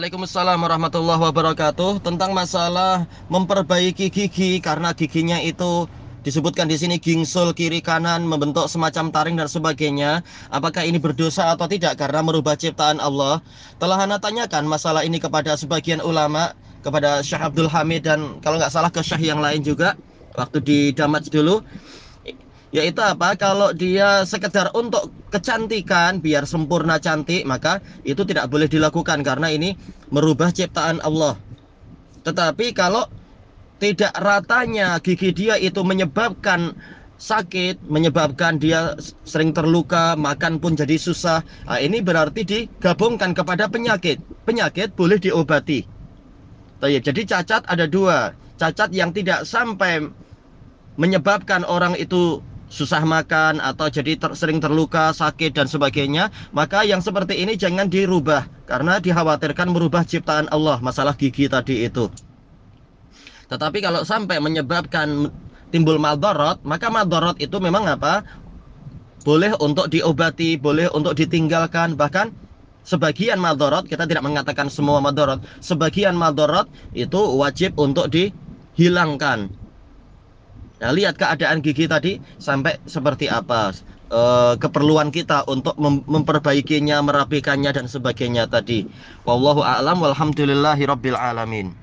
Waalaikumsalam warahmatullahi wabarakatuh. Tentang masalah memperbaiki gigi karena giginya itu disebutkan di sini gingsul kiri kanan membentuk semacam taring dan sebagainya. Apakah ini berdosa atau tidak? Karena merubah ciptaan Allah. Telah anda tanyakan masalah ini kepada sebagian ulama kepada Syekh Abdul Hamid dan kalau nggak salah ke Syekh yang lain juga waktu di Damaj dulu. Yaitu apa? Kalau dia sekedar untuk kecantikan biar sempurna cantik maka itu tidak boleh dilakukan karena ini merubah ciptaan Allah. Tetapi kalau tidak ratanya gigi dia itu menyebabkan sakit menyebabkan dia sering terluka makan pun jadi susah nah, ini berarti digabungkan kepada penyakit. Penyakit boleh diobati. Jadi cacat ada dua. Cacat yang tidak sampai menyebabkan orang itu susah makan atau jadi ter, sering terluka, sakit dan sebagainya, maka yang seperti ini jangan dirubah karena dikhawatirkan merubah ciptaan Allah masalah gigi tadi itu. Tetapi kalau sampai menyebabkan timbul maldorot, maka maldorot itu memang apa? Boleh untuk diobati, boleh untuk ditinggalkan, bahkan sebagian maldorot, kita tidak mengatakan semua maldorot, sebagian maldorot itu wajib untuk dihilangkan Nah, lihat keadaan gigi tadi sampai seperti apa e, keperluan kita untuk mem memperbaikinya, merapikannya dan sebagainya tadi. Wallahu a'lam walhamdulillahi alamin.